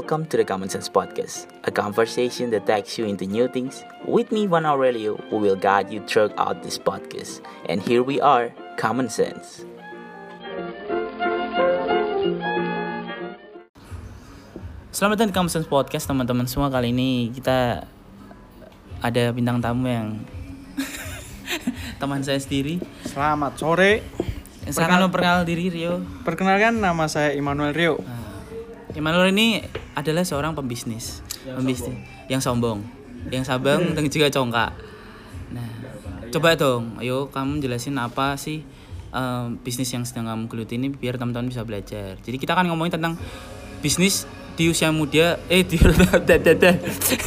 Welcome to the Common Sense Podcast, a conversation that takes you into new things. With me, Juan Aurelio, who will guide you throughout this podcast. And here we are, Common Sense. Selamat datang di Common Sense Podcast, teman-teman semua. Kali ini kita ada bintang tamu yang teman saya sendiri. Selamat sore. Silakan lo perkenal diri, Rio. Perkenalkan nama saya Immanuel Rio. Nah, Immanuel ini adalah seorang pembisnis, pembisnis yang sombong, yang sabang dan juga congkak. Nah, coba dong, ayo kamu jelasin apa sih em, bisnis yang sedang kamu geluti ini biar teman-teman bisa belajar. Jadi kita kan ngomongin tentang bisnis di usia muda, eh di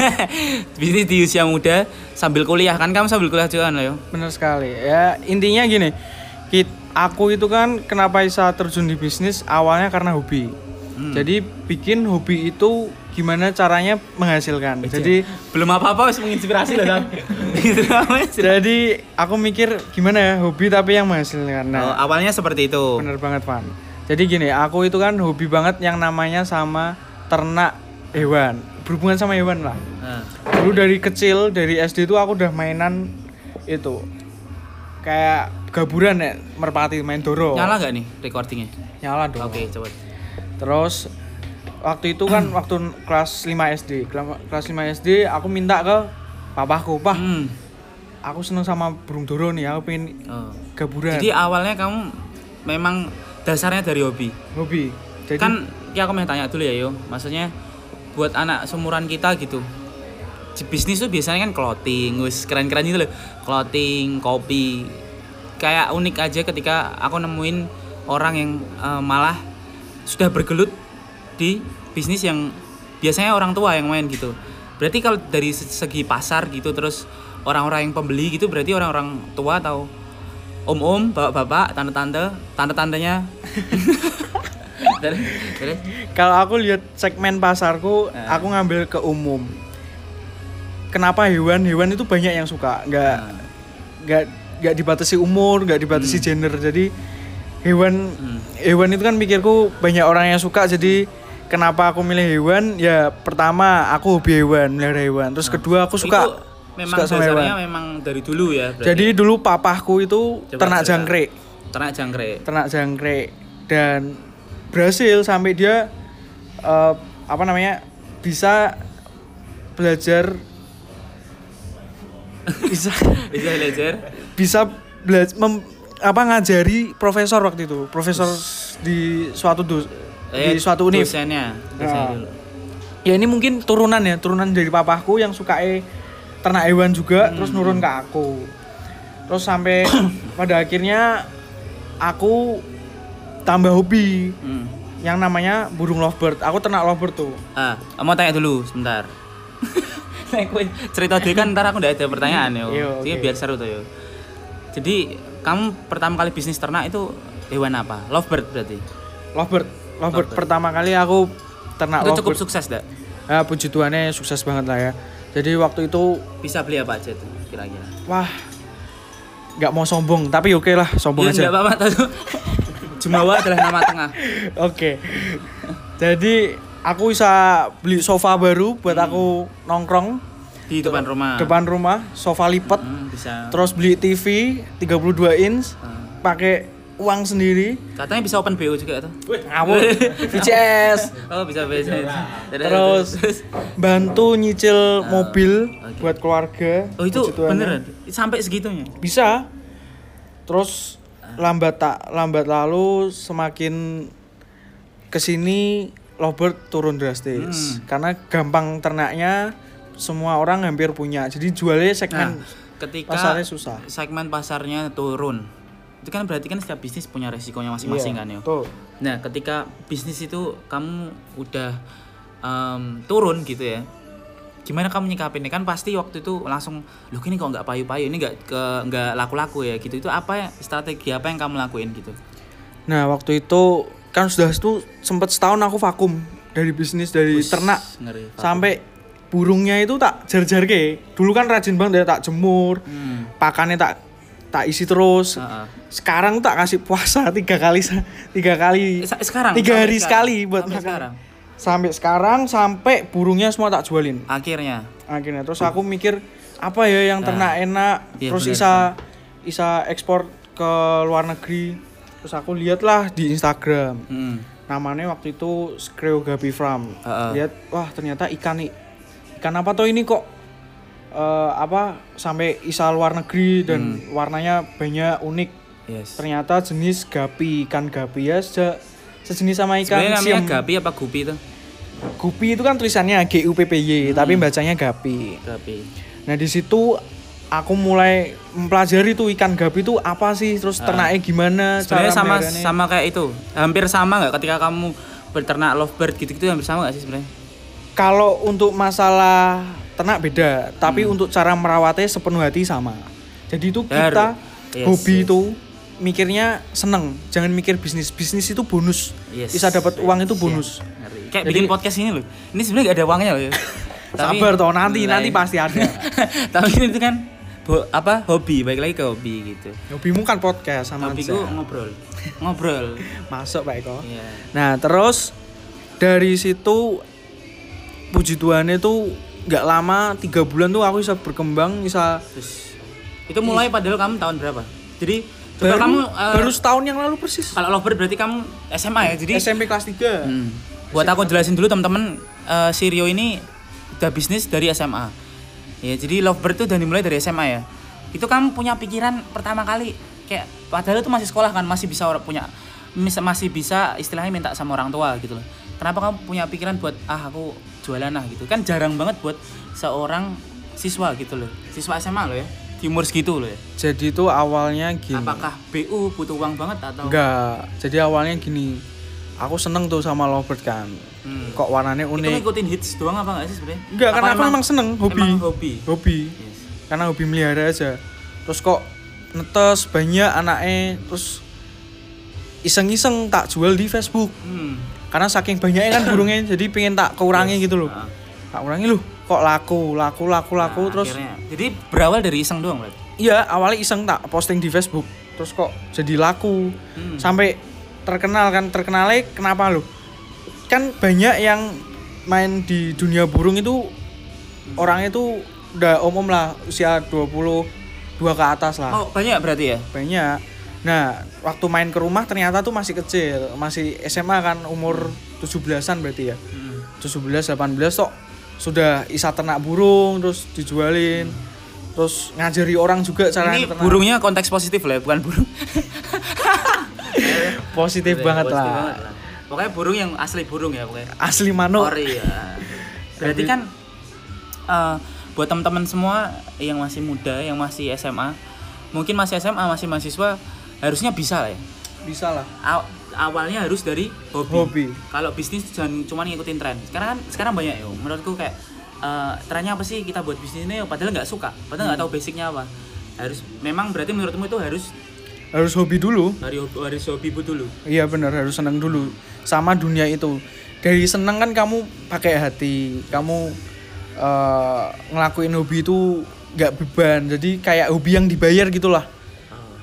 bisnis di usia muda sambil kuliah kan kamu sambil kuliah juga kan yo. Bener sekali. Ya intinya gini, aku itu kan kenapa bisa terjun di bisnis awalnya karena hobi. Jadi bikin hobi itu gimana caranya menghasilkan. Jadi Belum apa-apa wis menginspirasi loh, jadi aku mikir gimana ya hobi tapi yang menghasilkan. Oh, Nah, awalnya seperti itu. bener banget Van. Jadi gini, aku itu kan hobi banget yang namanya sama ternak hewan, berhubungan sama hewan lah. Nah. dulu dari kecil dari SD itu aku udah mainan itu kayak gaburan ya merpati main doro Nyala gak nih recordingnya? nyala dong Oke, coba. Terus waktu itu kan waktu kelas 5 SD Kela- kelas 5 SD aku minta ke papaku pah Hmm. aku seneng sama burung doro nih aku pengen Oh. gaburan Jadi awalnya kamu memang dasarnya dari hobi. hobi jadi kan ya aku mau tanya dulu ya yo. Maksudnya buat anak seumuran kita gitu. Bisnis tuh biasanya kan clothing, wis keren-keren gitu loh. Clothing, kopi. Kayak unik aja ketika aku nemuin orang yang eh, malah sudah bergelut di bisnis yang biasanya orang tua yang main gitu. Berarti kalau dari se- segi pasar gitu terus orang-orang yang pembeli gitu berarti orang-orang tua atau om-om, bapak-bapak, tante-tante, tante-tantenya. Kalau aku lihat segmen pasarku Nah. aku ngambil ke umum kenapa hewan hewan itu banyak yang suka nggak Nah. nggak nggak dibatasi umur nggak dibatasi gender jadi hewan Hmm. hewan itu kan mikirku banyak orang yang suka jadi kenapa aku milih hewan? Ya pertama aku hobi hewan melihara hewan. Terus kedua aku suka Itu memang suka sama hewan. memang dari dulu ya berarti. jadi dulu papahku itu Coba ternak cerita. jangkrik. Ternak jangkrik. Ternak jangkrik. Dan berhasil sampai dia eh, apa namanya bisa belajar bisa bisa belajar? bisa belajar apa ngajari profesor waktu itu profesor di suatu dus, di suatu univ dosennya dosennya Nah. dulu. ya ini mungkin turunan ya turunan dari papahku yang suka eh ternak hewan juga Hmm. terus nurun ke aku terus sampai pada akhirnya aku tambah hobi Hmm. yang namanya burung lovebird aku ternak lovebird tuh ah mau tanya dulu sebentar cerita dulu kan ntar aku ndak ada pertanyaan yo. Iya, Jadi oke. biar seru tuh yo. Jadi kamu pertama kali bisnis ternak itu hewan apa? Lovebird berarti. lovebird lovebird Lovebird. pertama kali aku ternak itu cukup lovebird sukses dak? Ah, puji Tuhannya sukses banget lah ya jadi waktu itu Bisa beli apa aja tuh kira-kira? wah nggak mau sombong tapi oke lah sombong Ya aja enggak apa-apa tuh. Jumawa adalah nama tengah. Oke. Jadi aku bisa beli sofa baru buat Hmm. aku nongkrong Di depan rumah. depan rumah, sofa lipat. Hmm, bisa. Terus beli TV 32 inch Hmm. pakai uang sendiri. Katanya bisa open BO juga tuh. Ngawur. VCS. Oh bisa bisa. Terus bantu nyicil mobil Ah, oke. buat keluarga. Oh itu beneran sampai segitunya. Bisa. Terus lambat tak lambat lalu semakin ke sini lovebird turun drastis Hmm. karena gampang ternaknya semua orang hampir punya. Jadi jualnya Nah, segmen ketika pasarnya susah. segmen pasarnya turun, itu kan berarti kan setiap bisnis punya resikonya masing-masing Iya, kan ya. Nah ketika bisnis itu kamu udah em, turun gitu ya, gimana kamu nyikapinnya? Kan pasti waktu itu langsung loh ini kok nggak payu-payu? Ini nggak ke nggak laku-laku ya? Gitu. Itu apa ya strategi apa yang kamu lakuin gitu? Nah waktu itu kan sudah itu sempat setahun aku vakum dari bisnis dari Wus, ternak. ngeri sampai burungnya itu tak jar-jar ke dulu kan rajin banget ya tak jemur hmm. pakannya tak tak isi terus. Heeh. sekarang tak kasih puasa tiga kali tiga kali sekarang? tiga hari sekali buat Sampai makan. sekarang? Sampai sekarang sampai burungnya semua tak jualin. Akhirnya. akhirnya. Terus aku mikir apa ya yang ternak enak? Iya, terus bener, bisa bisa ekspor ke luar negeri. Terus aku lihatlah di Instagram. Hmm. namanya waktu itu Skreogapi Farm Heeh. lihat wah ternyata ikan nih ikan apa tuh ini kok eh, apa sampai isa luar negeri dan Hmm. warnanya banyak unik Yes. ternyata jenis gapi ikan gapi ya se- sejenis sama ikan Sebenarnya namanya siam gapi apa gupi itu? gupi itu kan tulisannya G U P P Y Hmm. tapi bacanya gapi Gapi. nah di situ aku mulai mempelajari tuh ikan gapi itu apa sih terus ternaknya gimana Ah. Sebenarnya sama sama kayak itu. Hampir sama nggak ketika kamu berternak lovebird gitu-gitu hampir sama nggak sih sebenarnya? Kalau untuk masalah ternak beda Hmm. tapi untuk cara merawatnya sepenuh hati sama jadi itu kita Yes, hobi yes. itu mikirnya seneng jangan mikir bisnis bisnis itu bonus Yes. bisa dapat uang itu Yes. bonus Ngeri. Kayak Jadi- bikin podcast ini loh. Ini sebenarnya gak ada uangnya loh ya. Tapi- sabar toh nanti Mulai. nanti pasti ada Tapi ini itu kan bo- apa hobi, baik lagi ke hobi gitu. hobimu kan podcast sama Hobiku ngobrol. Ngobrol. masuk pak Eko Iya. Nah terus dari situ puji Tuhan itu nggak lama tiga bulan tuh aku bisa berkembang bisa Terus itu mulai padahal kamu tahun berapa? Jadi coba baru, kamu eh, baru setahun yang lalu persis kalau lovebird berarti kamu SMA ya. Jadi SMP kelas 3 Hmm. Buat aku jelasin dulu teman-teman, eh, si Rio ini udah bisnis dari SMA. Ya, jadi Lovebird tuh udah dimulai dari SMA ya. Itu kamu punya pikiran pertama kali kayak padahal itu masih sekolah kan, masih bisa orang punya masih bisa istilahnya minta sama orang tua gitu loh. Kenapa kamu punya pikiran buat ah aku jualan ah gitu. Kan jarang banget buat seorang siswa gitu loh. Siswa SMA loh ya. Di umur segitu loh ya. jadi itu awalnya gini Apakah BU butuh uang banget atau enggak jadi awalnya gini aku seneng tuh sama lovebird kan Hmm. kok warnanya Itu unik ngikutin hits doang apa enggak sih sebenarnya? enggak Apa karena aku emang seneng hobi Emang hobi. hobi Yes. karena hobi melihara aja terus kok netes banyak anaknya terus iseng-iseng tak jual di Facebook Hmm. Karena saking banyaknya kan burungnya jadi pengen tak kurangi gitu loh Ah. tak kurangi loh kok laku laku laku laku Nah, terus akhirnya. jadi berawal dari iseng doang berarti. iya awalnya iseng tak posting di Facebook terus kok jadi laku Hmm. sampai terkenal kan terkenalnya kenapa loh kan banyak yang main di dunia burung itu orangnya itu udah umum lah usia 22 ke atas lah Oh, banyak berarti ya? banyak nah waktu main ke rumah ternyata tuh masih kecil masih SMA kan umur 17-an berarti ya Hmm. 17 18 tok sudah isa ternak burung terus dijualin terus ngajari orang juga cara Ini ternak. burungnya konteks positif lah ya, bukan burung. positif banget Positif lah banget lah. Pokoknya burung yang asli burung ya pokoknya. asli mano Ori ya. Berarti kan eh, buat teman-teman semua yang masih muda, yang masih SMA, mungkin masih SMA, masih mahasiswa, harusnya bisa lah ya. bisa lah Aw- awalnya harus dari hobi. Hobi. Kalau bisnis jangan cuma ngikutin tren. Sekarang kan sekarang banyak ya. Menurutku kayak eh, trennya apa sih kita buat bisnis ini? Padahal nggak suka, padahal nggak tahu basicnya apa. Harus memang berarti menurutmu itu harus harus hobi dulu dari hobi, harus hobi dulu. iya benar harus seneng dulu sama dunia itu dari seneng kan kamu pakai hati kamu eh, ngelakuin hobi itu nggak beban jadi kayak hobi yang dibayar gitulah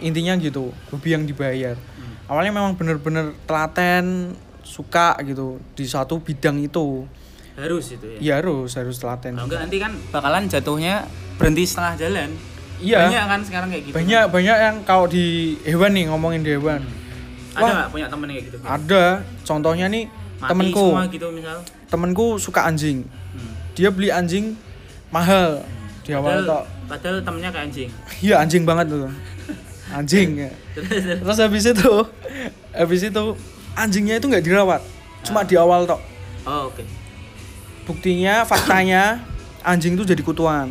intinya gitu hobi yang dibayar awalnya memang bener-bener telaten suka gitu di satu bidang itu Harus itu ya. ya harus harus telaten Kalau enggak nanti kan bakalan jatuhnya berhenti setengah jalan. Iya. Banyak kan sekarang kayak gitu. banyak banyak yang kalau di hewan nih ngomongin di hewan Ada Wah. nggak punya temen kayak gitu? ada contohnya nih Mati temenku semua gitu misal. temenku suka anjing Hmm. dia beli anjing mahal di awal Padahal, tok padahal temennya kayak anjing. iya anjing banget tuh anjing. Ya. terus habis itu habis itu anjingnya itu nggak dirawat. Cuma di awal tok. Oh, oke. buktinya faktanya anjing itu jadi kutuan.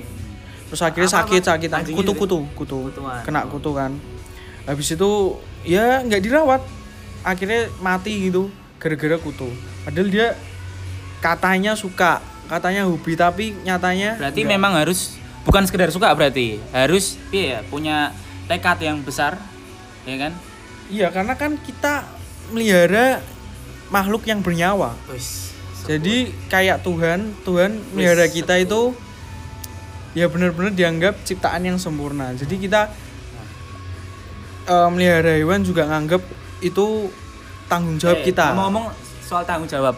Terus akhirnya Apa, sakit Anjingnya kutu kutu kutu. kutuan. kena kutu kan. Habis itu ya nggak dirawat. Akhirnya mati gitu gara-gara kutu. Padahal dia katanya suka katanya hobi tapi nyatanya Berarti nggak. memang harus bukan sekedar suka berarti harus iya punya tekad yang besar, ya kan? iya karena kan kita melihara makhluk yang bernyawa Wis. jadi kayak Tuhan Tuhan melihara Wis, kita itu ya benar-benar dianggap ciptaan yang sempurna jadi kita eh, melihara hewan juga nganggap itu tanggung jawab Eh, kita Ngomong-ngomong soal tanggung jawab.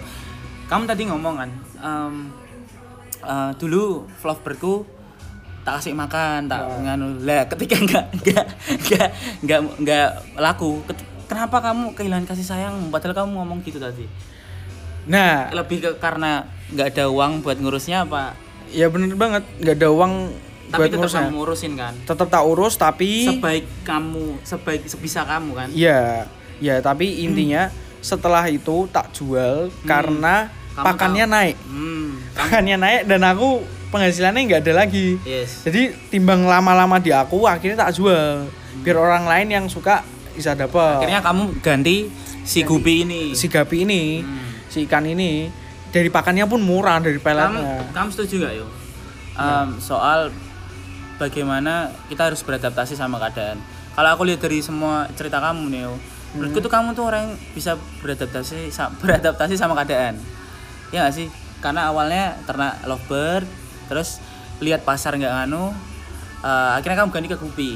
kamu tadi ngomong kan em, eh, dulu vlogberku tak kasih makan tak nganu. Lah ketika nggak nggak nggak nggak nggak laku kenapa kamu kehilangan kasih sayang? Padahal kamu ngomong gitu tadi. Nah, lebih ke karena nggak ada uang buat ngurusnya apa? Ya bener banget. Nggak ada uang tapi buat tetap ngurusnya. kamu ngurusin kan? Tetap tak urus tapi sebaik kamu sebaik sebisa kamu kan? Iya, ya tapi intinya setelah itu tak jual karena Kamu pakannya naik. hmm Pakannya naik dan aku penghasilannya nggak ada lagi. yes Jadi timbang lama-lama di aku akhirnya tak jual. Biar orang lain yang suka bisa dapat. akhirnya kamu ganti si gupi ini si gapi ini, Hmm. si ikan ini dari pakannya pun murah dari kamu peletnya. kamu setuju gak yo Em, soal bagaimana kita harus beradaptasi sama keadaan kalau aku lihat dari semua cerita kamu nih yo menurutku tuh kamu tuh orang yang bisa beradaptasi beradaptasi sama keadaan ya gak sih karena awalnya ternak lovebird terus lihat pasar nggak nganu eh, akhirnya kamu ganti ke gupi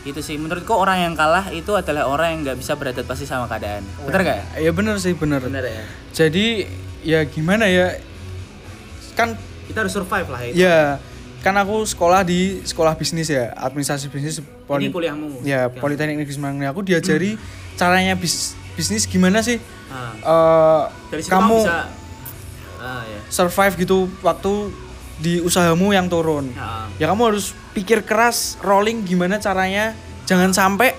itu sih menurutku orang yang kalah itu adalah orang yang nggak bisa beradaptasi sama keadaan bener gak Ya bener sih bener. bener ya Jadi ya gimana ya? Kan kita harus survive lah itu Ya, kan aku sekolah di sekolah bisnis ya, administrasi bisnis ini kuliahmu Ya, Oke. Politeknik Negeri Semarang. Aku diajari caranya bis- bisnis gimana sih? Ah. eh, dari kamu bisa ah ya survive gitu waktu di usahamu yang turun. Ah. Ya kamu harus pikir keras rolling gimana caranya. Jangan sampai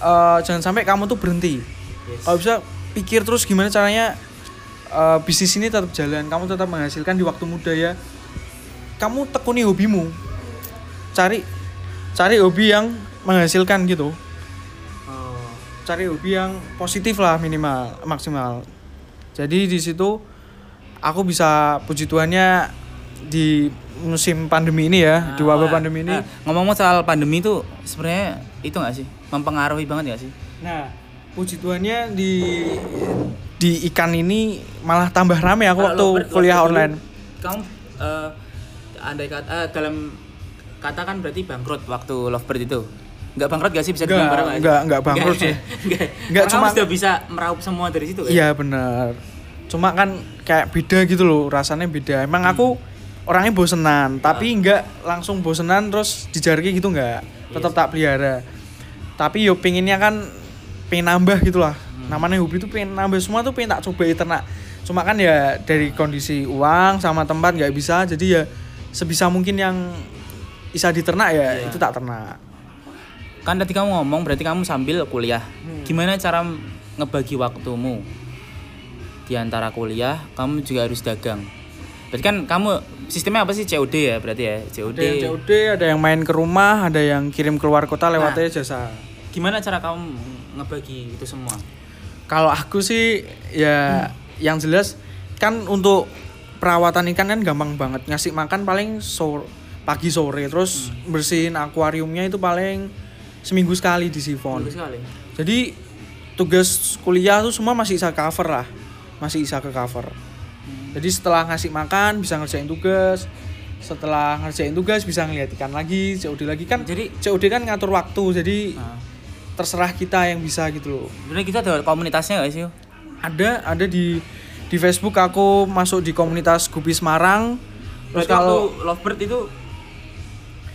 eh, jangan sampai kamu tuh berhenti. Yes. Kalau bisa pikir terus gimana caranya eh, bisnis ini tetap jalan, kamu tetap menghasilkan di waktu muda ya. Kamu tekuni hobimu. Cari cari hobi yang menghasilkan gitu. Oh. Cari hobi yang positif lah minimal, maksimal. Jadi di situ aku bisa puji Tuhannya di musim pandemi ini ya, di wabah Nah, pandemi ini. nah, ngomong-ngomong soal pandemi itu sebenarnya itu nggak sih mempengaruhi banget nggak sih Nah, puji Tuhannya di di ikan ini malah tambah rame aku waktu ber- kuliah waktu online. kamu eh, andai kata eh, dalam kata kan berarti bangkrut waktu lovebird itu nggak bangkrut gak sih bisa dibilang bareng nggak sih? nggak- nggak bangkrut sih. nggak Nggak, Karena cuma- sudah bisa meraup semua dari situ kan Iya benar. Cuma kan kayak beda gitu loh, rasanya beda. Emang aku orangnya bosenan, tapi nggak langsung bosenan terus dijarki gitu nggak. Tetap tak pelihara. Tapi yo pengennya kan pengen nambah gitu lah. Namanya hobi tuh pengen nambah semua tuh pengen tak coba ternak. Cuma kan ya dari kondisi uang sama tempat nggak bisa, jadi ya sebisa mungkin yang bisa diternak ya Iya. itu tak ternak. kan tadi kamu ngomong berarti kamu sambil kuliah Hmm. gimana cara ngebagi waktumu di antara kuliah kamu juga harus dagang berarti kan kamu sistemnya apa sih? COD ya berarti ya? COD, Ada yang COD, ada yang main ke rumah, ada yang kirim keluar kota lewatnya jasa. gimana cara kamu ngebagi itu semua? Kalau aku sih ya yang jelas kan untuk perawatan ikan kan gampang banget. Ngasih makan paling sore pagi sore. Terus bersihin akuariumnya itu paling seminggu sekali di sifon. Sekali? Jadi tugas kuliah tuh semua masih bisa cover lah, masih bisa ke cover. Jadi setelah ngasih makan bisa ngerjain tugas, setelah ngerjain tugas bisa ngeliat ikan lagi, COD lagi. Kan. Jadi- COD kan ngatur waktu, jadi nah, terserah kita yang bisa gitu loh. sebenarnya kita ada komunitasnya gak sih ada ada di di Facebook aku masuk di komunitas Gupi Semarang. Terus Berarti kalau lovebird itu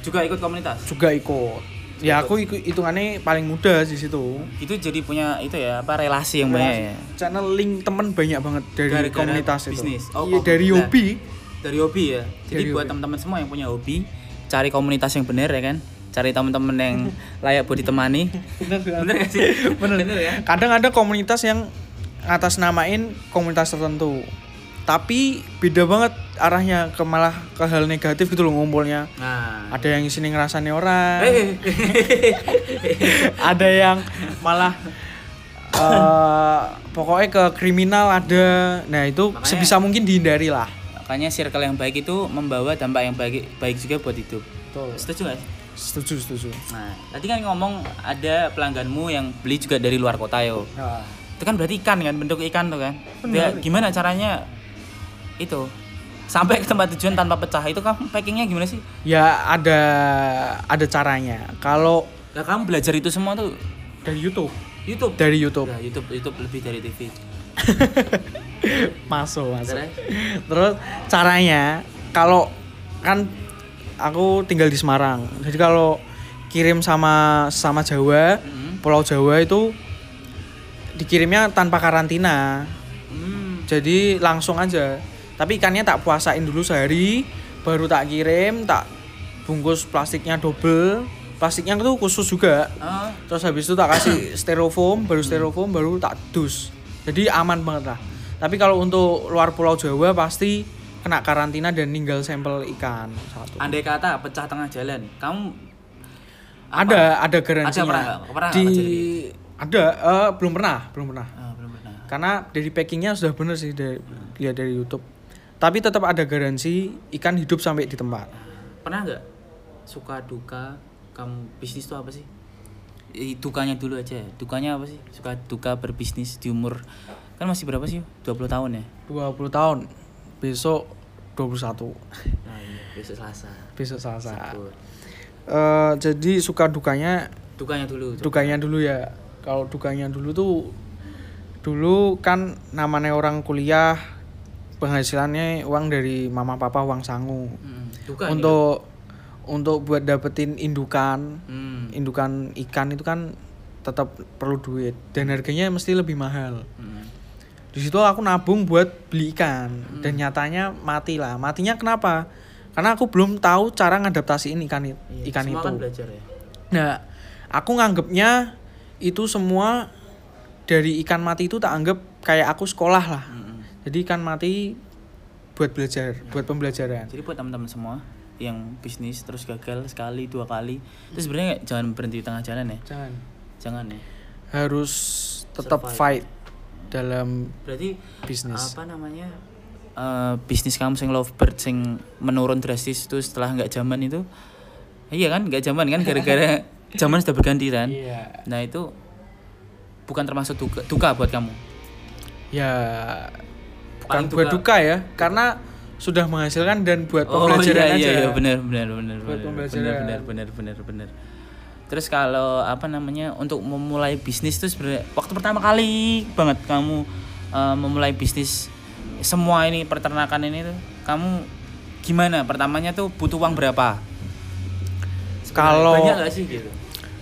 juga ikut komunitas? Juga ikut ya aku hitungannya paling muda di situ. Itu jadi punya itu ya apa relasi yang banyak ya? Channel link temen banyak banget dari Gara-gara komunitas itu. bisnis. Oh, iya oh, dari nah. hobi. Dari hobi ya? Jadi Dari buat teman-teman semua yang punya hobi cari komunitas yang benar ya kan? Cari teman-teman yang layak buat ditemani. Bener bener gak sih? Bener, ya? Kadang ada komunitas yang atas namain komunitas tertentu tapi beda banget arahnya ke malah ke hal negatif gitu loh ngumpulnya. Nah. Ada yang sini ngerasani orang. Eh, ada yang malah eh, pokoknya ke kriminal ada. Nah itu Makanya- sebisa mungkin dihindari lah. Makanya circle yang baik itu membawa dampak yang baik baik juga buat hidup. Betul. setuju gak setuju setuju. Nah tadi kan ngomong ada pelangganmu yang beli juga dari luar kota yo. Nah, itu kan berarti ikan kan bentuk ikan tuh kan. Benar. Ya, gimana caranya itu. Sampai ke tempat tujuan tanpa pecah. Itu kamu packingnya gimana sih? Ya ada ada caranya. Kalau Lah kamu belajar itu semua tuh? Dari YouTube. YouTube? Dari YouTube. Nah, YouTube YouTube lebih dari TV masuk masuk. Terus? terus caranya kalau kan aku tinggal di Semarang. Jadi kalau kirim sama sama Jawa Hmm. Pulau Jawa itu dikirimnya tanpa karantina. Hmm. jadi langsung aja tapi ikannya tak puasain dulu sehari baru tak kirim tak bungkus plastiknya double. Plastiknya itu khusus juga. Oh. terus habis itu tak kasih styrofoam baru styrofoam baru tak dus. Jadi aman banget lah. Tapi kalau untuk luar pulau Jawa pasti kena karantina dan ninggal sampel ikan satu. Andai kata pecah tengah jalan, kamu ada ada garansinya. Ada pernah? Pernah di ada eh, belum pernah belum pernah. Ah, belum pernah. karena dari packingnya sudah bener sih dari lihat dari YouTube tapi tetap ada garansi ikan hidup sampai di tempat Pernah nggak suka duka kamu bisnis itu apa sih? Dukanya dulu aja. Dukanya apa sih? Suka duka berbisnis di umur kan masih berapa sih? 20 tahun ya? 20 tahun besok 21 Nah, iya, besok Selasa. besok Selasa. Eh, jadi suka dukanya Dukanya dulu. coba. dukanya dulu ya kalau dukanya dulu tuh dulu kan namanya orang kuliah penghasilannya uang dari mama papa uang sangu Hmm, Duka nih, untuk untuk buat dapetin indukan. Hmm. indukan ikan itu kan tetap perlu duit dan harganya mesti lebih mahal Hmm. di situ aku nabung buat beli ikan dan nyatanya mati lah matinya kenapa karena aku belum tahu cara ngadaptasiin ikan Iya, ikan semua itu kan belajar ya. Nah, aku nganggepnya itu semua dari ikan mati itu tak anggap kayak aku sekolah lah. Hmm. Jadi ikan mati buat belajar, buat pembelajaran. Jadi buat teman-teman semua yang bisnis terus gagal sekali dua kali, itu sebenarnya jangan berhenti di tengah jalan ya. Jangan. Jangan ya. Harus tetap Survive. fight dalam Berarti bisnis. apa namanya eh, bisnis kamu sing lovebird sing menurun drastis itu setelah nggak zaman itu iya kan nggak zaman kan gara-gara zaman sudah berganti kan Iya. nah itu bukan termasuk duka, duka buat kamu Ya Paling buat duka- ya, karena sudah menghasilkan dan buat oh pembelajaran iya, aja. iya, iya benar benar benar Buat benar pembelajaran. benar benar benar benar. Terus kalau apa namanya untuk memulai bisnis itu sebenarnya waktu pertama kali banget kamu eh, memulai bisnis semua ini peternakan ini tuh kamu gimana? Pertamanya tuh butuh uang berapa? Kalau- banyak gak sih gitu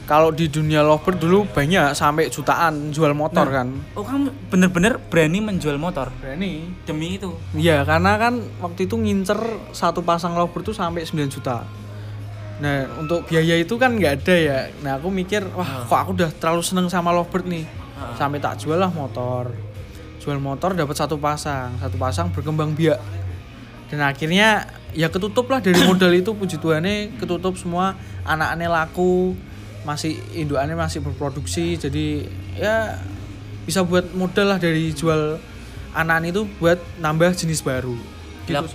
Kalau di dunia lovebird dulu banyak sampai jutaan jual motor Nah. kan. oh kamu bener-bener berani menjual motor Berani. demi itu Iya, karena kan waktu itu ngincer satu pasang lovebird tuh sampai 9 juta. Nah, untuk biaya itu kan nggak ada ya. Nah, aku mikir, wah, kok aku udah terlalu seneng sama lovebird nih. Sampai tak jual lah motor. Jual motor dapat satu pasang, satu pasang berkembang biak. Dan akhirnya ya ketutup lah dari modal itu puji Tuhannya ketutup semua anak-anaknya laku masih indukannya masih berproduksi jadi ya bisa buat modal lah dari jual anak itu buat nambah jenis baru. Gitu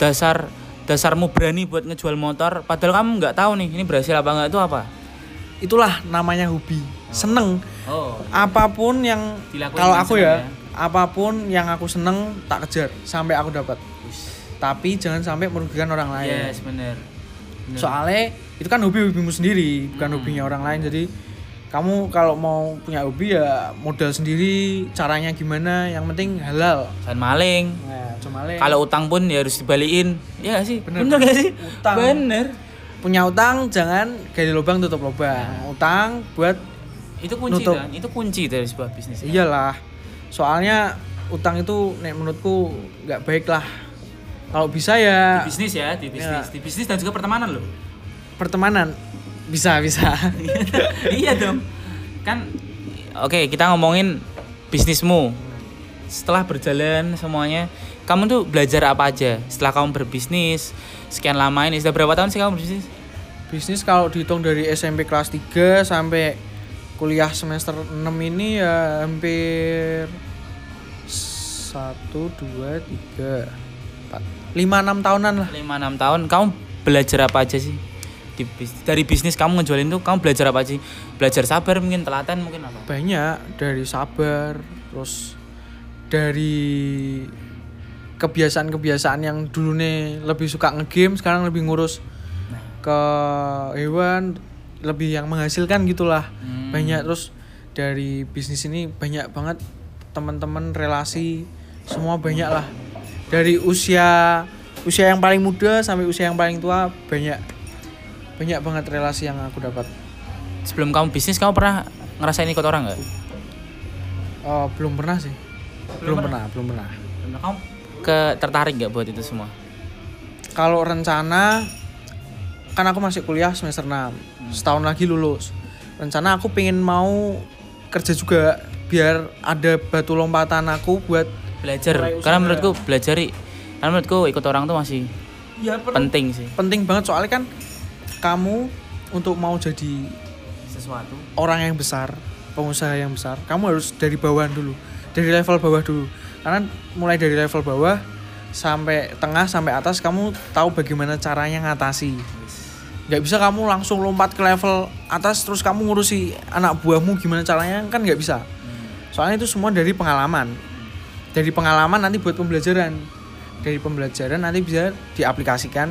dasar dasarmu berani buat ngejual motor padahal kamu nggak tahu nih ini berhasil apa nggak itu apa? Itulah namanya hobi. Seneng. Oh. Apa pun yang Dilakuin kalau aku ya, ya. apa pun yang aku seneng tak kejar sampai aku dapat. Tapi jangan sampai merugikan orang lain. Yes bener. Bener. soalnya itu kan hobi hobimu sendiri bukan Hmm. hobinya orang lain. Jadi kamu kalau mau punya hobi ya modal sendiri caranya gimana yang penting halal. Jangan maling. Nah cuma le- kalau utang pun ya harus dibalikin. Ya gak sih? Bener. bener, gak sih? Utang. bener. Punya utang jangan gali lubang tutup lubang. Utang buat itu kunci Nutup. kan itu kunci dari sebuah bisnis iyalah. Soalnya utang itu nek menurutku nggak baik lah. Kalau bisa ya. Di bisnis ya di bisnis. Ya. di bisnis dan juga pertemanan loh pertemanan. Bisa bisa. Iya dong. Kan oke kita ngomongin bisnismu. Setelah berjalan semuanya kamu tuh belajar apa aja? Setelah kamu berbisnis sekian lama ini sudah berapa tahun sih kamu berbisnis? Bisnis kalau dihitung dari SMP kelas 3 sampai kuliah semester 6 ini ya hampir 1 2 3 4 5 6 tahunan lah. lima enam tahun. Kamu belajar apa aja sih di bis- dari bisnis kamu ngejualin tuh kamu belajar apa sih? Belajar sabar mungkin telaten mungkin apa? Banyak dari sabar, terus dari kebiasaan-kebiasaan yang dulu nih lebih suka ngegame sekarang lebih ngurus ke hewan lebih yang menghasilkan gitulah. Hmm. banyak terus dari bisnis ini banyak banget teman-teman relasi semua banyak lah. Dari usia usia yang paling muda sampai usia yang paling tua banyak banyak banget relasi yang aku dapat. Sebelum kamu bisnis kamu pernah ngerasain ikut orang nggak? oh, belum pernah sih. Belum, pernah? belum pernah. Kamu ke tertarik nggak buat itu semua? kalau rencana kan aku masih kuliah semester 6 setahun lagi lulus. Rencana aku pengen mau kerja juga biar ada batu lompatan aku buat Belajar. Karena menurutku belajar karena menurutku ikut orang tuh masih ya penting sih. penting banget. Soalnya kan kamu untuk mau jadi Sesuatu. orang yang besar pengusaha yang besar kamu harus dari bawah dulu dari level bawah dulu. Karena mulai dari level bawah sampai tengah sampai atas kamu tahu bagaimana caranya ngatasi. Nggak bisa kamu langsung lompat ke level atas terus kamu ngurusi anak buahmu gimana caranya kan nggak bisa. Soalnya itu semua dari pengalaman. Dari pengalaman nanti buat pembelajaran. Dari pembelajaran nanti bisa diaplikasikan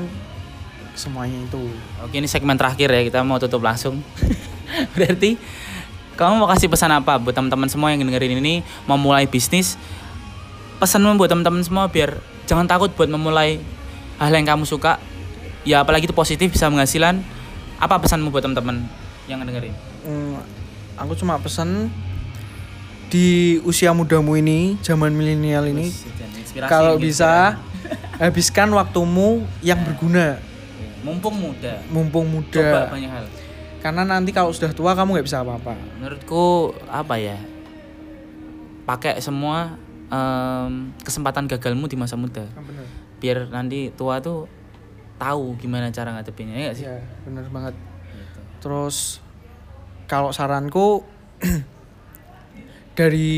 semuanya itu Oke ini segmen terakhir ya kita mau tutup langsung. Berarti kamu mau kasih pesan apa buat teman-teman semua yang dengerin ini mau mulai bisnis? Pesanmu buat teman-teman semua biar jangan takut buat memulai hal yang kamu suka. Ya apalagi itu positif bisa menghasilan. Apa pesanmu buat teman-teman yang dengerin? Hmm, aku cuma pesan di usia mudamu ini, zaman milenial ini, kalau yang bisa habiskan waktumu yang berguna. Mumpung muda. mumpung Coba muda. banyak hal. Karena nanti kalau sudah tua kamu nggak bisa apa-apa. Menurutku apa ya? Pakai semua em, kesempatan gagalmu di masa muda. biar nanti tua tuh tahu gimana cara ngadepinnya ya sih Iya, bener banget. Gitu. Terus kalau saranku dari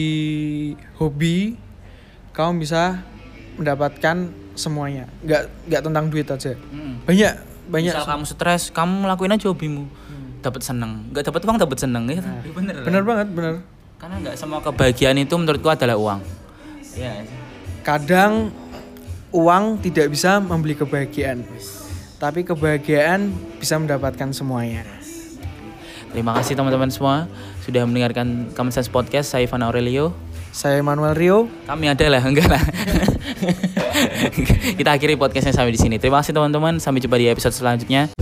hobi kamu bisa mendapatkan semuanya. Nggak nggak tentang duit aja. Mm. Banyak banyak. misal kamu stres kamu lakuin aja hobimu. Dapat seneng. Nggak dapat uang dapat seneng ya. Nah, Iya, bener. Bener banget, bener. karena nggak semua kebahagiaan itu menurutku adalah uang. Iya. kadang uang tidak bisa membeli kebahagiaan tapi kebahagiaan bisa mendapatkan semuanya. Terima kasih teman-teman semua sudah mendengarkan Common Sense Podcast. Saya Ivan Aurelio saya Manuel Rio. Kami ada lah enggak lah. Kita akhiri podcastnya sampai di sini. Terima kasih teman-teman. Sampai jumpa di episode selanjutnya